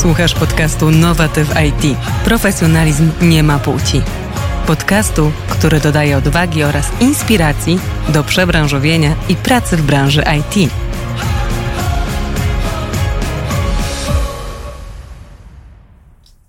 Słuchasz podcastu Nowatyw IT. Profesjonalizm nie ma płci. Podcastu, który dodaje odwagi oraz inspiracji do przebranżowienia i pracy w branży IT.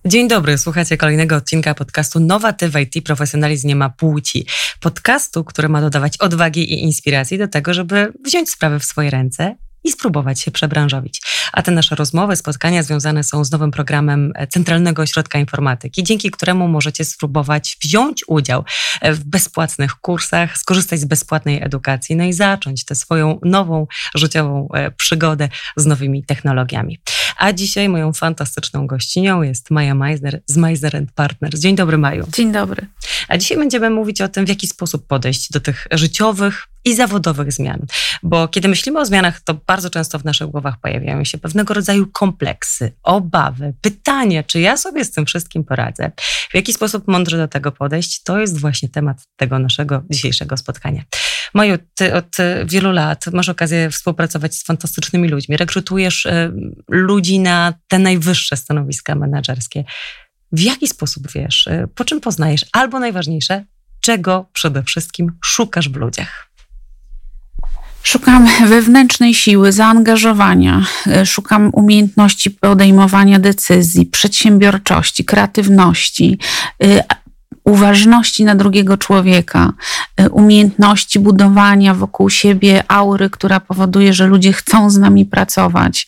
Dzień dobry, słuchacie kolejnego odcinka podcastu Nowatyw IT Profesjonalizm nie ma płci. Podcastu, który ma dodawać odwagi i inspiracji do tego, żeby wziąć sprawę w swoje ręce i spróbować się przebranżowić. A te nasze rozmowy, spotkania związane są z nowym programem Centralnego Ośrodka Informatyki, dzięki któremu możecie spróbować wziąć udział w bezpłatnych kursach, skorzystać z bezpłatnej edukacji, no i zacząć tę swoją nową życiową e, przygodę z nowymi technologiami. A dzisiaj moją fantastyczną gościnią jest Maja Meisner z Meisner Partners. Dzień dobry, Maju. Dzień dobry. A dzisiaj będziemy mówić o tym, w jaki sposób podejść do tych życiowych i zawodowych zmian. Bo kiedy myślimy o zmianach, to bardzo często w naszych głowach pojawiają się pewnego rodzaju kompleksy, obawy, pytania, czy ja sobie z tym wszystkim poradzę. W jaki sposób mądrze do tego podejść, to jest właśnie temat tego naszego dzisiejszego spotkania. Maju, ty od wielu lat masz okazję współpracować z fantastycznymi ludźmi, rekrutujesz y, ludzi na te najwyższe stanowiska menedżerskie. W jaki sposób wiesz, y, po czym poznajesz, albo najważniejsze, czego przede wszystkim szukasz w ludziach? Szukam wewnętrznej siły, zaangażowania, e, szukam umiejętności podejmowania decyzji, przedsiębiorczości, kreatywności, e, uważności na drugiego człowieka, e, umiejętności budowania wokół siebie aury, która powoduje, że ludzie chcą z nami pracować,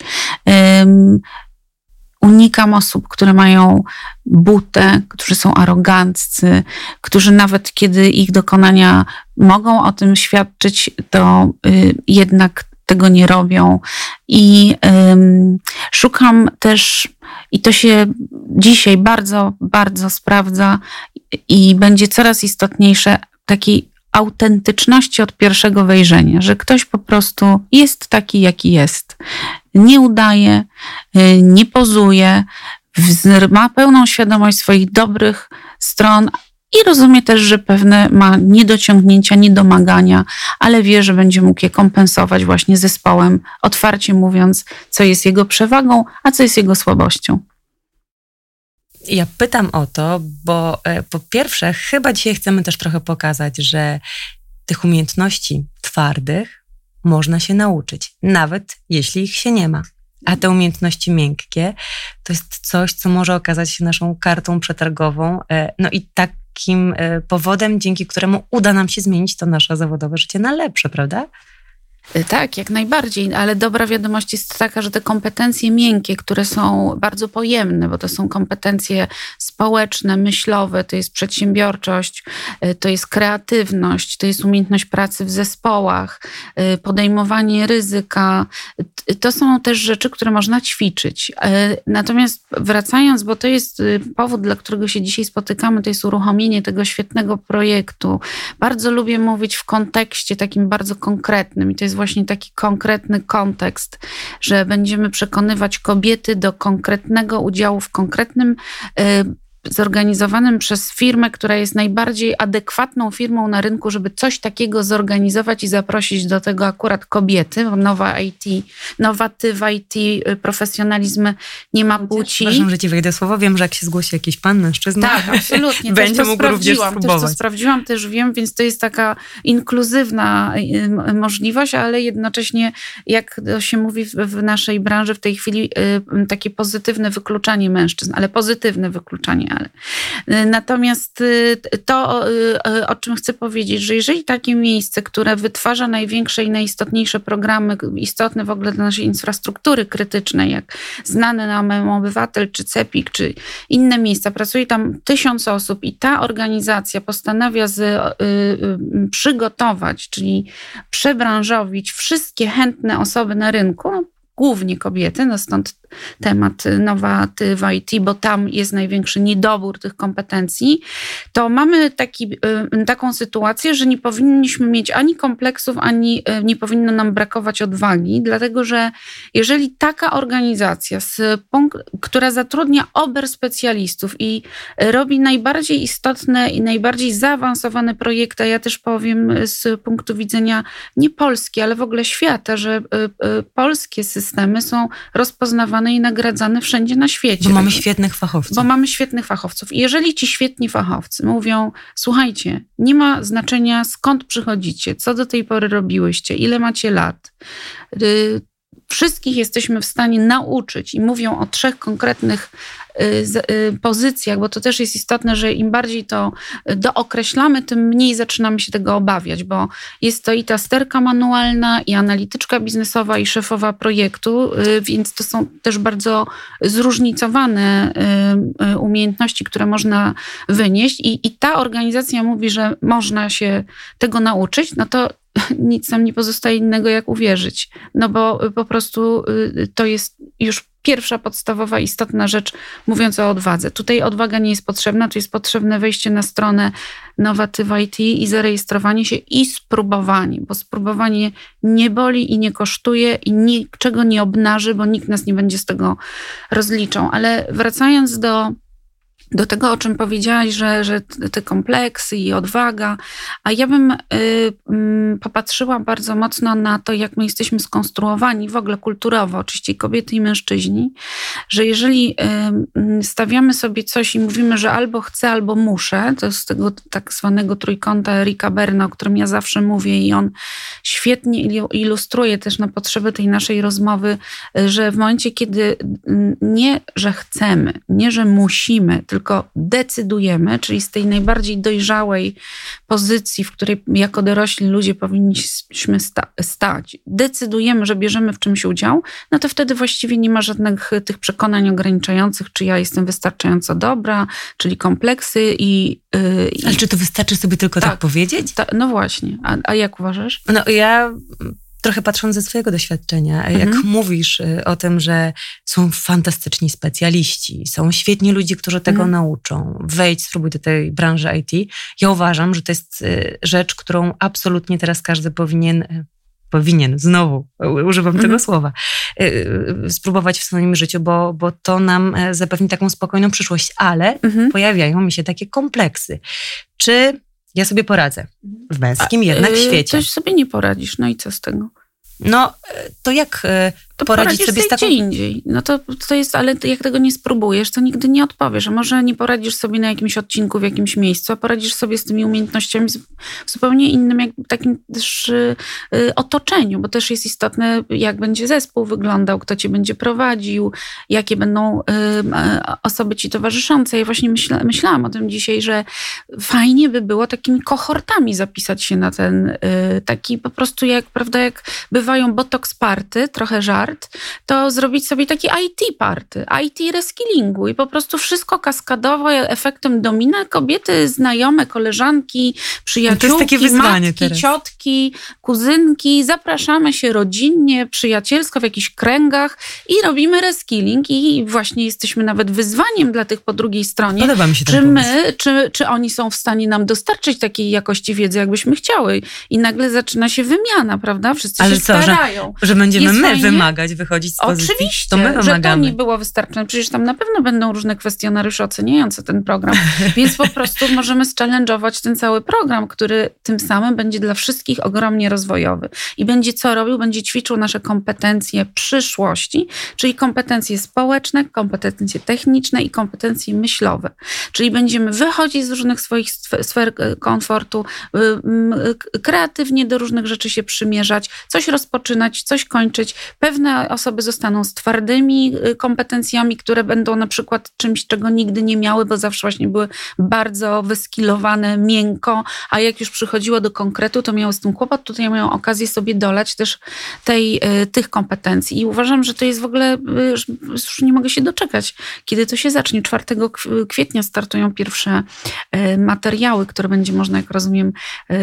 unikam osób, które mają butę, którzy są aroganccy, którzy nawet kiedy ich dokonania mogą o tym świadczyć, to y, jednak tego nie robią. I szukam też, i to się dzisiaj bardzo, bardzo sprawdza i będzie coraz istotniejsze, takiej autentyczności od pierwszego wejrzenia, że ktoś po prostu jest taki, jaki jest. Nie udaje, y, nie pozuje, ma pełną świadomość swoich dobrych stron i rozumie też, że pewne ma niedociągnięcia, niedomagania, ale wie, że będzie mógł je kompensować właśnie zespołem, otwarcie mówiąc, co jest jego przewagą, a co jest jego słabością. Ja pytam o to, bo e, po pierwsze, chyba dzisiaj chcemy też trochę pokazać, że tych umiejętności twardych można się nauczyć, nawet jeśli ich się nie ma. A te umiejętności miękkie to jest coś, co może okazać się naszą kartą przetargową, e, no i takim e, powodem, dzięki któremu uda nam się zmienić to nasze zawodowe życie na lepsze, prawda? Y, tak, jak najbardziej, ale dobra wiadomość jest taka, że te kompetencje miękkie, które są bardzo pojemne, bo to są kompetencje społeczne, myślowe, to jest przedsiębiorczość, y, to jest kreatywność, to jest umiejętność pracy w zespołach, y, podejmowanie ryzyka. To są też rzeczy, które można ćwiczyć. Natomiast wracając, bo to jest powód, dla którego się dzisiaj spotykamy, to jest uruchomienie tego świetnego projektu. Bardzo lubię mówić w kontekście takim bardzo konkretnym i to jest jest właśnie taki konkretny kontekst, że będziemy przekonywać kobiety do konkretnego udziału w konkretnym y, zorganizowanym przez firmę, która jest najbardziej adekwatną firmą na rynku, żeby coś takiego zorganizować i zaprosić do tego akurat kobiety, bo nowa IT, nowatyw IT, y, profesjonalizm nie ma płci. Przepraszam, że ci wejdę słowo. Wiem, że jak się zgłosi jakiś pan, mężczyzna, tak, absolutnie. będzie też mógł również spróbować. Też to sprawdziłam, też wiem, więc to jest taka inkluzywna y, możliwość, ale jednocześnie, jak to się mówi w naszej branży w tej chwili, y, takie pozytywne wykluczanie mężczyzn, ale pozytywne wykluczanie, ale. Y, natomiast y, to, y, o czym chcę powiedzieć, że jeżeli takie miejsce, które wytwarza największe i najistotniejsze programy, istotne w ogóle dla naszej infrastruktury krytycznej, jak znany nam obywatel, czy CEPIK, czy inne miejsca, pracuje tam tysiąc osób i ta organizacja postanawia z, y, y, przygotować, czyli przebranżowić wszystkie chętne osoby na rynku, głównie kobiety, no stąd temat nowaty w IT, bo tam jest największy niedobór tych kompetencji, to mamy taki, y, taką sytuację, że nie powinniśmy mieć ani kompleksów, ani y, nie powinno nam brakować odwagi, dlatego że jeżeli taka organizacja, która zatrudnia ober specjalistów i robi najbardziej istotne i najbardziej zaawansowane projekty, ja też powiem z punktu widzenia nie Polski, ale w ogóle świata, że y, polskie systemy, systemy są rozpoznawane i nagradzane wszędzie na świecie. Bo mamy świetnych fachowców. Bo mamy świetnych fachowców. I jeżeli ci świetni fachowcy mówią, słuchajcie, nie ma znaczenia skąd przychodzicie, co do tej pory robiłyście, ile macie lat, y, wszystkich jesteśmy w stanie nauczyć i mówią o trzech konkretnych pozycjach, bo to też jest istotne, że im bardziej to dookreślamy, tym mniej zaczynamy się tego obawiać, bo jest to i ta sterka manualna, i analityczka biznesowa, i szefowa projektu, y, więc to są też bardzo zróżnicowane umiejętności, które można wynieść. I, i ta organizacja mówi, że można się tego nauczyć, no to nic nam nie pozostaje innego, jak uwierzyć. No bo po prostu y, to jest już pierwsza podstawowa, istotna rzecz, mówiąc o odwadze. Tutaj odwaga nie jest potrzebna, tu jest potrzebne wejście na stronę Nowatywa IT i zarejestrowanie się i spróbowanie, bo spróbowanie nie boli i nie kosztuje i niczego nie obnaży, bo nikt nas nie będzie z tego rozliczał. Ale wracając do do tego, o czym powiedziałaś, że, że te kompleksy i odwaga, a ja bym y, y, popatrzyła bardzo mocno na to, jak my jesteśmy skonstruowani w ogóle kulturowo, oczywiście kobiety i mężczyźni, że jeżeli y, stawiamy sobie coś i mówimy, że albo chcę, albo muszę, to z tego tak zwanego trójkąta Erika Berna, o którym ja zawsze mówię i on świetnie ilustruje też na potrzeby tej naszej rozmowy, y, że w momencie, kiedy y, nie, że chcemy, nie, że musimy, tylko tylko decydujemy, czyli z tej najbardziej dojrzałej pozycji, w której jako dorośli ludzie powinniśmy sta stać, decydujemy, że bierzemy w czymś udział, no to wtedy właściwie nie ma żadnych tych przekonań ograniczających, czy ja jestem wystarczająco dobra, czyli kompleksy i. Yy, Ale czy to wystarczy sobie tylko tak, tak powiedzieć? Ta, no właśnie. A, a jak uważasz? No ja trochę patrząc ze swojego doświadczenia, mhm. jak mówisz y, o tym, że są fantastyczni specjaliści, są świetni ludzie, którzy tego mhm. nauczą, wejdź, spróbuj do tej branży IT. Ja uważam, że to jest y, rzecz, którą absolutnie teraz każdy powinien y, powinien, znowu używam tego mhm. słowa, spróbować w swoim życiu, bo, bo to nam e, zapewni taką spokojną przyszłość, ale mhm. pojawiają mi się takie kompleksy. Czy ja sobie poradzę w męskim A, jednak świecie. Coś sobie nie poradzisz, no i co z tego? No, e, to jak e, to poradzić sobie z taką... gdzie indziej. No to, to jest, ale jak tego nie spróbujesz, to nigdy nie odpowiesz. A może nie poradzisz sobie na jakimś odcinku w jakimś miejscu, a poradzisz sobie z tymi umiejętnościami w zupełnie innym, jak, takim też y, otoczeniu, bo też jest istotne, jak będzie zespół wyglądał, kto cię będzie prowadził, jakie będą y, osoby ci towarzyszące. Ja właśnie myśla, myślałam o tym dzisiaj, że fajnie by było takimi kohortami zapisać się na ten y, taki po prostu jak, prawda, jak bywają botox party, trochę żart, to zrobić sobie taki IT party, IT reskillingu i po prostu wszystko kaskadowo efektem domina. Kobiety, znajome, koleżanki, przyjaciółki, no matki, teraz. ciotki, kuzynki. Zapraszamy się rodzinnie, przyjacielsko w jakichś kręgach i robimy reskilling i właśnie jesteśmy nawet wyzwaniem dla tych po drugiej stronie. Podoba mi się czy my, czy, czy oni są w stanie nam dostarczyć takiej jakości wiedzy, jakbyśmy chciały. I nagle zaczyna się wymiana, prawda? Wszyscy Ale się co, starają. Że, że będziemy Jest my fajnie? wymagać pomagać wychodzić z pozycji. Oczywiście, to my że to nie było wystarczające. Przecież tam na pewno będą różne kwestionariusze oceniające ten program, więc po prostu możemy challenge'ować ten cały program, który tym samym będzie dla wszystkich ogromnie rozwojowy. I będzie co robił? Będzie ćwiczył nasze kompetencje przyszłości, czyli kompetencje społeczne, kompetencje techniczne i kompetencje myślowe. Czyli będziemy wychodzić z różnych swoich sfer e, komfortu, y, kreatywnie do różnych rzeczy się przymierzać, coś rozpoczynać, coś kończyć, pewne osoby zostaną z twardymi y, kompetencjami, które będą na przykład czymś, czego nigdy nie miały, bo zawsze właśnie były bardzo wyskilowane miękko, a jak już przychodziło do konkretu, to miały z tym kłopot. Tutaj mają okazję sobie dolać też tej, y, tych kompetencji. I uważam, że to jest w ogóle, y, już nie mogę się doczekać, kiedy to się zacznie. 4 kwietnia startują pierwsze materiały, które będzie można, jak rozumiem,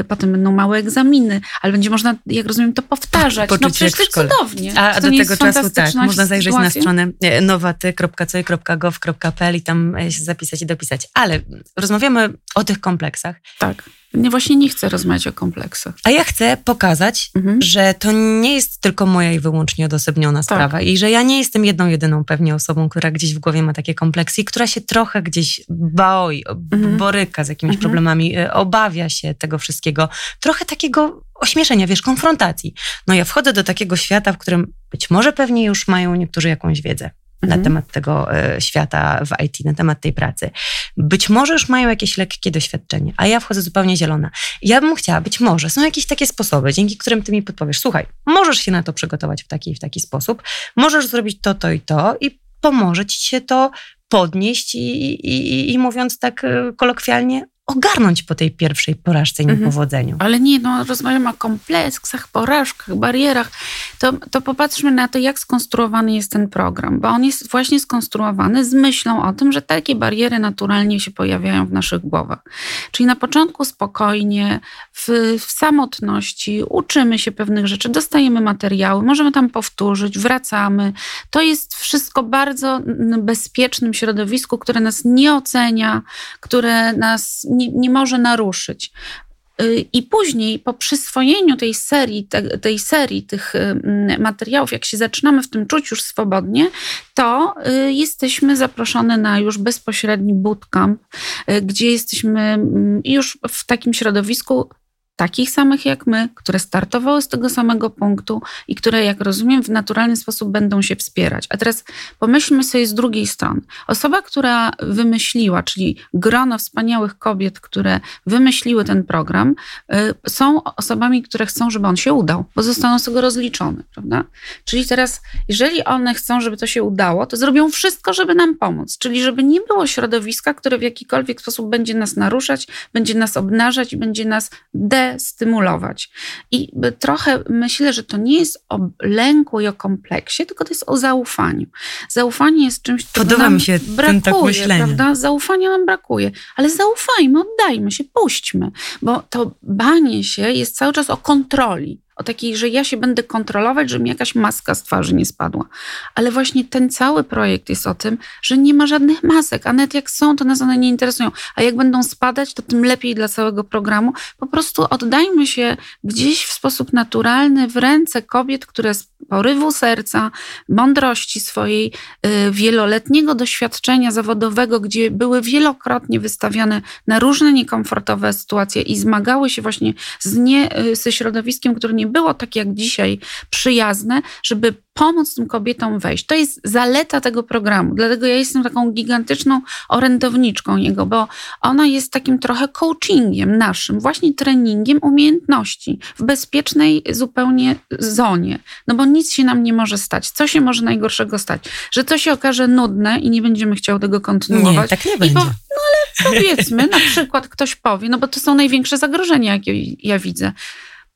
potem będą małe egzaminy, ale będzie można, jak rozumiem, to powtarzać. Poczuć no przecież to cudownie. A, do tego czasu tak, można zajrzeć sytuacja? na stronę e, nowaty.co.gov.pl i tam e, się zapisać i dopisać. Ale rozmawiamy o tych kompleksach. Tak. Nie, właśnie nie chcę rozmawiać o kompleksach. A ja chcę pokazać, mhm. że to nie jest tylko moja i wyłącznie odosobniona tak. sprawa i że ja nie jestem jedną, jedyną pewnie osobą, która gdzieś w głowie ma takie kompleksy i która się trochę gdzieś boi, mhm. boryka z jakimiś mhm. problemami, e, obawia się tego wszystkiego. Trochę takiego ośmieszenia, wiesz, konfrontacji. No ja wchodzę do takiego świata, w którym być może pewnie już mają niektórzy jakąś wiedzę na mhm. temat tego e, świata w IT, na temat tej pracy. Być może już mają jakieś lekkie doświadczenie, a ja wchodzę zupełnie zielona. Ja bym chciała, być może są jakieś takie sposoby, dzięki którym ty mi podpowiesz, słuchaj, możesz się na to przygotować w taki i w taki sposób, możesz zrobić to, to i to i pomoże ci się to podnieść i, i, i mówiąc tak e, kolokwialnie, ogarnąć po tej pierwszej porażce i mhm. niepowodzeniu. Ale nie, no rozmawiamy o kompleksach, porażkach, barierach. To, to popatrzmy na to, jak skonstruowany jest ten program, bo on jest właśnie skonstruowany z myślą o tym, że takie bariery naturalnie się pojawiają w naszych głowach. Czyli na początku spokojnie, w, w samotności, uczymy się pewnych rzeczy, dostajemy materiały, możemy tam powtórzyć, wracamy. To jest wszystko bardzo bezpiecznym środowisku, które nas nie ocenia, które nas nie, nie może naruszyć. Y, I później, po przyswojeniu tej serii, te, tej serii tych materiałów, jak się zaczynamy w tym czuć już swobodnie, to y, jesteśmy zaproszone na już bezpośredni bootcamp, y, gdzie jesteśmy już w takim środowisku takich samych jak my, które startowały z tego samego punktu i które, jak rozumiem, w naturalny sposób będą się wspierać. A teraz pomyślmy sobie z drugiej strony. Osoba, która wymyśliła, czyli grono wspaniałych kobiet, które wymyśliły ten program, y, są osobami, które chcą, żeby on się udał, bo zostaną z tego rozliczone, prawda? Czyli teraz, jeżeli one chcą, żeby to się udało, to zrobią wszystko, żeby nam pomóc. Czyli żeby nie było środowiska, które w jakikolwiek sposób będzie nas naruszać, będzie nas obnażać i będzie nas de stymulować. I trochę myślę, że to nie jest o lęku i o kompleksie, tylko to jest o zaufaniu. Zaufanie jest czymś, co Podoba mi się brakuje, ten tak myślenia. prawda? Zaufania nam brakuje, ale zaufajmy, oddajmy się, puśćmy, bo to banie się jest cały czas o kontroli o takiej, że ja się będę kontrolować, żeby mi jakaś maska z twarzy nie spadła. Ale właśnie ten cały projekt jest o tym, że nie ma żadnych masek, a nawet jak są, to nas one nie interesują. A jak będą spadać, to tym lepiej dla całego programu. Po prostu oddajmy się gdzieś w sposób naturalny w ręce kobiet, które porywu serca, mądrości swojej, y, wieloletniego doświadczenia zawodowego, gdzie były wielokrotnie wystawiane na różne niekomfortowe sytuacje i zmagały się właśnie z nie, y, ze środowiskiem, które nie było tak jak dzisiaj przyjazne, żeby pomóc tym kobietom wejść. To jest zaleta tego programu. Dlatego ja jestem taką gigantyczną orędowniczką jego, bo ona jest takim trochę coachingiem naszym, właśnie treningiem umiejętności w bezpiecznej zupełnie zonie. No bo nic się nam nie może stać. Co się może najgorszego stać? Że to się okaże nudne i nie będziemy chciały tego kontynuować. Nie, tak nie będzie. Po, no ale powiedzmy, na przykład ktoś powie, no bo to są największe zagrożenia, jakie ja widzę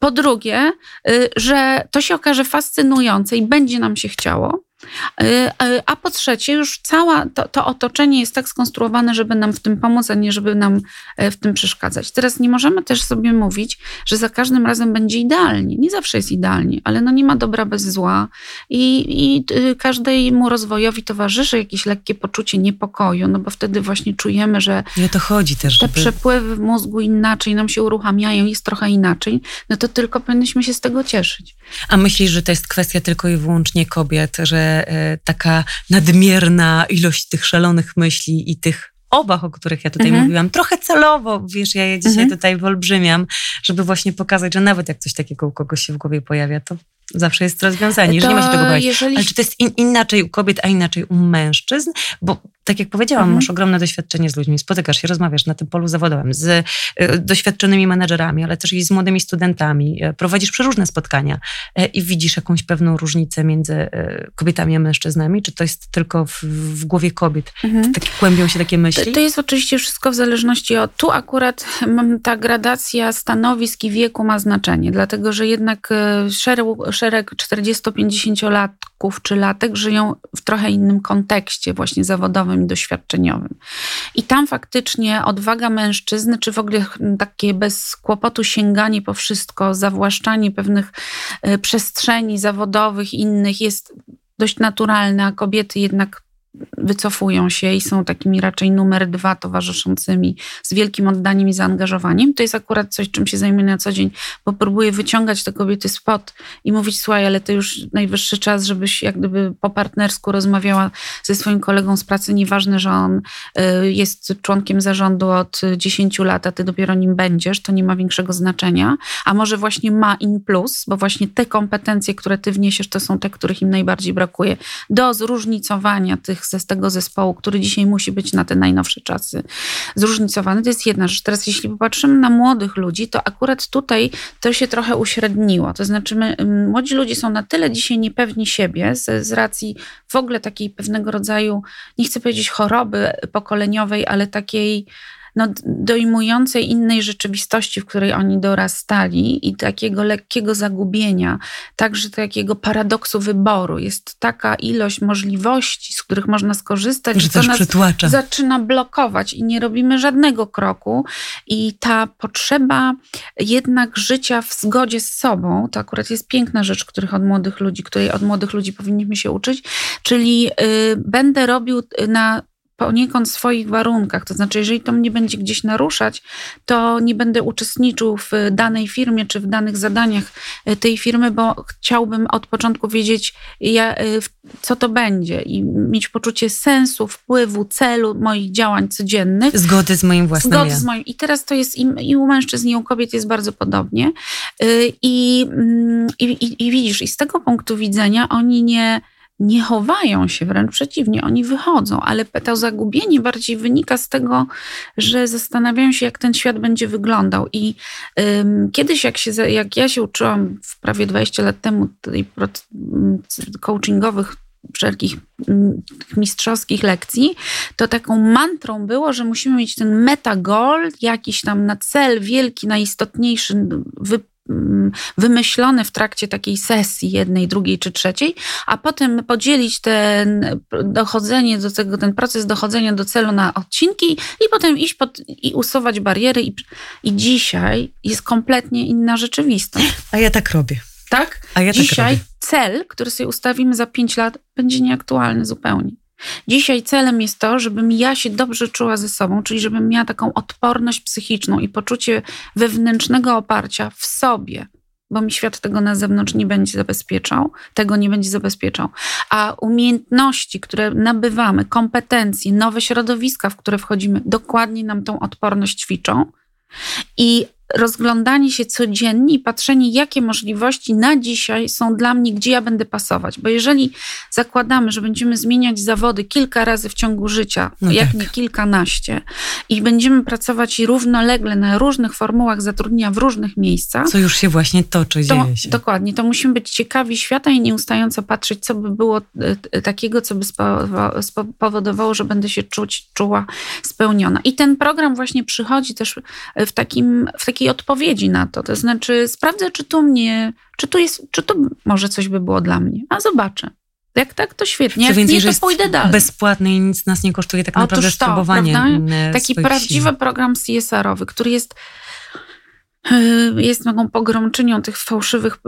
po drugie, y, że to się okaże fascynujące i będzie nam się chciało. Y, y, a po trzecie, już całe to, to, otoczenie jest tak skonstruowane, żeby nam w tym pomóc, a nie żeby nam e, w tym przeszkadzać. Teraz nie możemy też sobie mówić, że za każdym razem będzie idealnie. Nie zawsze jest idealnie, ale no nie ma dobra bez zła i, i y, każdemu rozwojowi towarzyszy jakieś lekkie poczucie niepokoju, no bo wtedy właśnie czujemy, że nie to chodzi też, te żeby... przepływy w mózgu inaczej nam się uruchamiają, jest trochę inaczej, no to tylko powinniśmy się z tego cieszyć. A myślisz, że to jest kwestia tylko i wyłącznie kobiet, że taka nadmierna ilość tych szalonych myśli i tych obaw, o których ja tutaj mhm. mówiłam, trochę celowo, wiesz, ja je dzisiaj mhm. tutaj wyolbrzymiam, żeby właśnie pokazać, że nawet jak coś takiego u kogoś się w głowie pojawia, to zawsze jest rozwiązanie, że nie ma się tego bać. Jeżeli... Ale czy to jest in, inaczej u kobiet, a inaczej u mężczyzn? Bo tak jak powiedziałam, mhm. masz ogromne doświadczenie z ludźmi, spotykasz się, rozmawiasz na tym polu zawodowym z y, doświadczonymi menedżerami, ale też i z młodymi studentami. Y, prowadzisz przeróżne spotkania y, i widzisz jakąś pewną różnicę między kobietami a mężczyznami? Czy to jest tylko w, w głowie kobiet? Mhm. Tak kłębią się takie myśli? To, to, jest oczywiście wszystko w zależności od... Tu akurat ta gradacja stanowisk i wieku ma znaczenie, dlatego że jednak szereg, szereg 40-50-latków czy latek żyją w trochę innym kontekście właśnie zawodowym i doświadczeniowym. I tam faktycznie odwaga mężczyzny, czy w ogóle takie bez kłopotu sięganie po wszystko, zawłaszczanie pewnych e, przestrzeni zawodowych, innych jest dość naturalne, a kobiety jednak wycofują się i są takimi raczej numer dwa towarzyszącymi z wielkim oddaniem i zaangażowaniem. To jest akurat coś, czym się zajmuję na co dzień, bo próbuję wyciągać te kobiety spod i mówić, słuchaj, ale to już najwyższy czas, żebyś jak gdyby po partnersku rozmawiała ze swoim kolegą z pracy. Nieważne, że on y, jest członkiem zarządu od 10 lat, a ty dopiero nim będziesz, to nie ma większego znaczenia. A może właśnie ma in plus, bo właśnie te kompetencje, które ty wniesiesz, to są te, których im najbardziej brakuje do zróżnicowania tych z tego zespołu, który dzisiaj musi być na te najnowsze czasy zróżnicowany. To jest jedna rzecz. Teraz jeśli popatrzymy na młodych ludzi, to akurat tutaj to się trochę uśredniło. To znaczy my, młodzi ludzie są na tyle dzisiaj niepewni siebie z, z racji w ogóle takiej pewnego rodzaju, nie chcę powiedzieć choroby pokoleniowej, ale takiej no, dojmującej innej rzeczywistości, w której oni dorastali i takiego lekkiego zagubienia, także takiego paradoksu wyboru. Jest taka ilość możliwości, z których można skorzystać, że, że to nas przytłacza. zaczyna blokować i nie robimy żadnego kroku. I ta potrzeba jednak życia w zgodzie z sobą, to akurat jest piękna rzecz, których od młodych ludzi, której od młodych ludzi powinniśmy się uczyć, czyli y, będę robił na poniekąd swoich warunkach. To znaczy, jeżeli to mnie będzie gdzieś naruszać, to nie będę uczestniczył w danej firmie czy w danych zadaniach e, tej firmy, bo chciałbym od początku wiedzieć, e, co to będzie i mieć poczucie sensu, wpływu, celu moich działań codziennych. Zgody z moim własnym Zgody ja. z moim. I teraz to jest i, u mężczyzn, i u kobiet jest bardzo podobnie. I, mm, i, i, i widzisz, i z tego punktu widzenia oni nie nie chowają się, wręcz przeciwnie, oni wychodzą, ale to zagubienie bardziej wynika z tego, że zastanawiają się, jak ten świat będzie wyglądał. I kiedyś, jak, się, jak ja się uczyłam w prawie 20 lat temu tej coachingowych wszelkich mistrzowskich lekcji, to taką mantrą było, że musimy mieć ten meta goal, jakiś tam na cel wielki, najistotniejszy, wy, wymyślone w trakcie takiej sesji jednej, drugiej czy trzeciej, a potem podzielić ten dochodzenie do tego, ten proces dochodzenia do celu na odcinki i potem iść pod, i usuwać bariery. I, I dzisiaj jest kompletnie inna rzeczywistość. A ja tak robię. Tak? A ja dzisiaj tak robię. cel, który sobie ustawimy za pięć lat, będzie nieaktualny zupełnie. Dzisiaj celem jest to, żebym ja się dobrze czuła ze sobą, czyli żebym miała taką odporność psychiczną i poczucie wewnętrznego oparcia w sobie, bo mi świat tego na zewnątrz nie będzie zabezpieczał, tego nie będzie zabezpieczał. A umiejętności, które nabywamy, kompetencje, nowe środowiska, w które wchodzimy, dokładnie nam tą odporność ćwiczą. I rozglądanie się codziennie i patrzenie, jakie możliwości na dzisiaj są dla mnie, gdzie ja będę pasować. Bo jeżeli zakładamy, że będziemy zmieniać zawody kilka razy w ciągu życia, no jak tak. nie kilkanaście, i będziemy pracować równolegle na różnych formułach zatrudnienia w różnych miejscach. Co już się właśnie toczy, to, dzieje się. Dokładnie. To musimy być ciekawi świata i nieustająco patrzeć, co by było e, takiego, co by spowodowało, że będę się czuć, czuła spełniona. I ten program właśnie przychodzi też w takim, w takiej takiej odpowiedzi na to. To znaczy, sprawdzę, czy tu mnie, czy tu jest, czy to może coś by było dla mnie. A zobaczę. Jak tak, to świetnie. Jak więcej, nie, to pójdę dalej. Bezpłatny i nic nas nie kosztuje tak naprawdę Otóż to, spróbowanie. Prawda? Taki prawdziwy sił. program CSR-owy, który jest E, jest taką pogromczynią tych fałszywych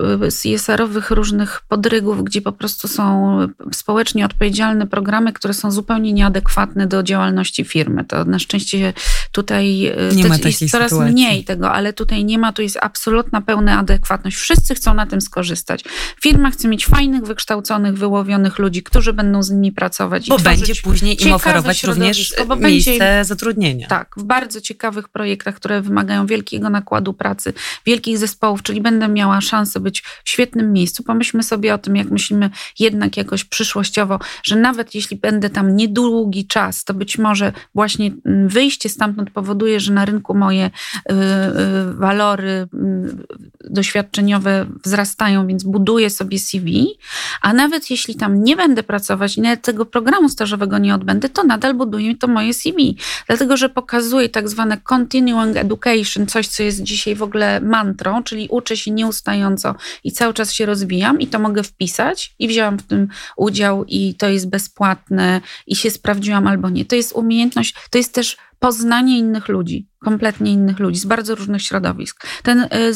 CSR-owych różnych podrygów, gdzie po prostu są społecznie odpowiedzialne programy, które są zupełnie nieadekwatne do działalności firmy. To na szczęście tutaj e, nie ma jest coraz sytuacji. mniej tego, ale tutaj nie ma, tu jest absolutna pełna adekwatność. Wszyscy chcą na tym skorzystać. Firma chce mieć fajnych, wykształconych, wyłowionych ludzi, którzy będą z nimi pracować. Bo będzie później im oferować również miejsce będzie, zatrudnienia. Tak, w bardzo ciekawych projektach, które wymagają wielkiego nakładu pracy pracy, wielkich zespołów, czyli będę miała szansę być w świetnym miejscu. Pomyślmy sobie o tym, jak myślimy jednak jakoś przyszłościowo, że nawet jeśli będę tam niedługi czas, to być może właśnie mm, wyjście stamtąd powoduje, że na rynku moje y, y, walory y, doświadczeniowe wzrastają, więc buduję sobie CV, a nawet jeśli tam nie będę pracować nawet tego programu stażowego nie odbędę, to nadal buduję to moje CV. Dlatego, że pokazuje tak zwane continuing education, coś, co jest dzisiaj w ogóle mantrą, czyli uczę się nieustająco i cały czas się rozwijam i to mogę wpisać i wzięłam w tym udział i to jest bezpłatne i się sprawdziłam albo nie. To jest umiejętność, to jest też poznanie innych ludzi, kompletnie innych ludzi z bardzo różnych środowisk. Ten e,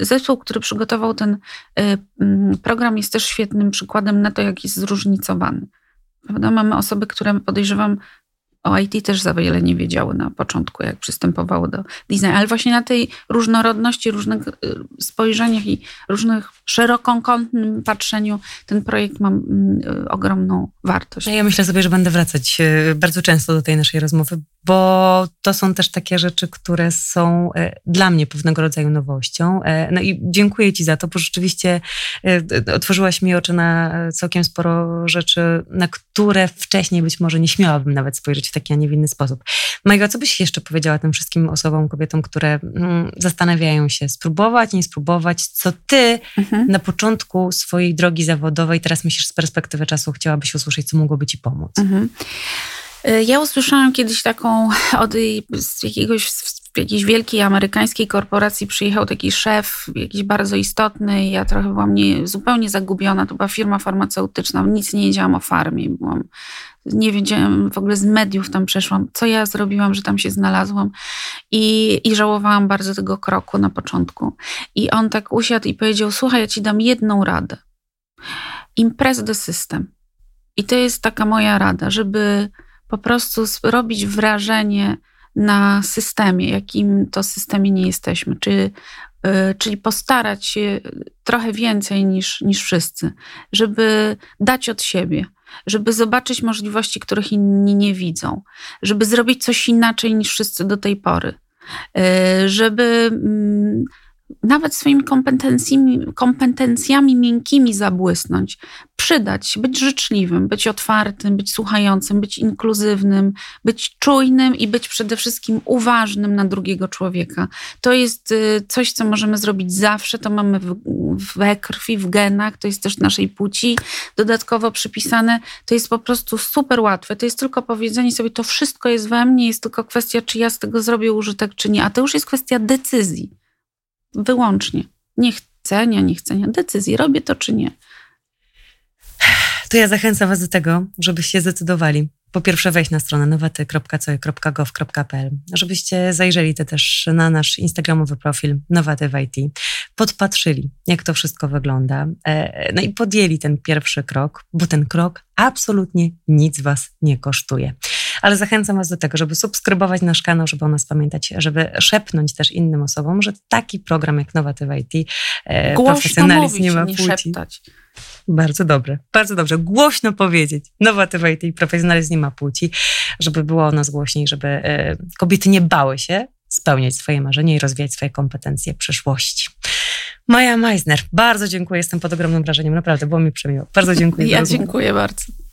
zespół, który przygotował ten e, program jest też świetnym przykładem na to, jak jest zróżnicowany Prawda? Mamy osoby, które podejrzewam o IT też za wiele nie wiedziały na początku, jak przystępowały do designu, ale właśnie na tej różnorodności, różnych y, spojrzeniach i różnych szerokokątnym patrzeniu ten projekt ma mm, y, ogromną wartość. Ja myślę sobie, że będę wracać y, bardzo często do tej naszej rozmowy, bo to są też takie rzeczy, które są dla mnie pewnego rodzaju nowością. No i dziękuję Ci za to, bo rzeczywiście otworzyłaś mi oczy na całkiem sporo rzeczy, na które wcześniej być może nie śmiałabym nawet spojrzeć taki, a nie w inny sposób. Majga, co byś jeszcze powiedziała tym wszystkim osobom, kobietom, które mm, zastanawiają się, spróbować, nie spróbować, co ty mhm. Na początku swojej drogi zawodowej, teraz myślisz z perspektywy czasu, chciałabyś usłyszeć, co mogłoby ci pomóc? Mhm. Y, ja usłyszałam kiedyś taką od jakiegoś jakiejś wielkiej amerykańskiej korporacji przyjechał taki szef, jakiś bardzo istotny ja trochę byłam nie, zupełnie zagubiona. To była firma farmaceutyczna, nic nie wiedziałam o farmie. Byłam, nie wiedziałam, w ogóle z mediów tam przeszłam, co ja zrobiłam, że tam się znalazłam i, i żałowałam bardzo tego kroku na początku. I on tak usiadł i powiedział, słuchaj, ja ci dam jedną radę. Imprez the system. I to jest taka moja rada, żeby po prostu robić wrażenie, na systemie, jakim to systemie nie jesteśmy, czy, y, czyli postarać się trochę więcej niż, niż wszyscy, żeby dać od siebie, żeby zobaczyć możliwości, których inni nie widzą, żeby zrobić coś inaczej niż wszyscy do tej pory, y, żeby mm, nawet swoimi kompetencjami, kompetencjami miękkimi zabłysnąć, przydać być życzliwym, być otwartym, być słuchającym, być inkluzywnym, być czujnym i być przede wszystkim uważnym na drugiego człowieka. To jest y, coś, co możemy zrobić zawsze, to mamy we krwi, w genach, to jest też naszej płci dodatkowo przypisane. To jest po prostu super łatwe. To jest tylko powiedzenie sobie, to wszystko jest we mnie, jest tylko kwestia, czy ja z tego zrobię użytek, czy nie. A to już jest kwestia decyzji wyłącznie. Nie chcenia, nie decyzji, robię to czy nie. To ja zachęcam Was do tego, żebyście zdecydowali. Po pierwsze, wejść na stronę nowaty.co.gov.pl, żebyście zajrzeli te też na nasz instagramowy profil Nowaty w IT, podpatrzyli, jak to wszystko wygląda, e, no i podjęli ten pierwszy krok, bo ten krok absolutnie nic Was nie kosztuje ale zachęcam Was do tego, żeby subskrybować nasz kanał, żeby o nas pamiętać, żeby szepnąć też innym osobom, że taki program jak Nowatyw IT, e, profesjonalizm nie ma nie płci. Szeptać. Bardzo dobrze, bardzo dobrze. Głośno powiedzieć. Nowatyw IT i profesjonalizm nie ma płci, żeby było o nas głośniej, żeby e, kobiety nie bały się spełniać swoje marzenia i rozwijać swoje kompetencje przyszłości. Maja Meisner, bardzo dziękuję, jestem pod ogromnym wrażeniem, naprawdę było mi przemiło. Bardzo dziękuję. Ja dziękuję bardzo.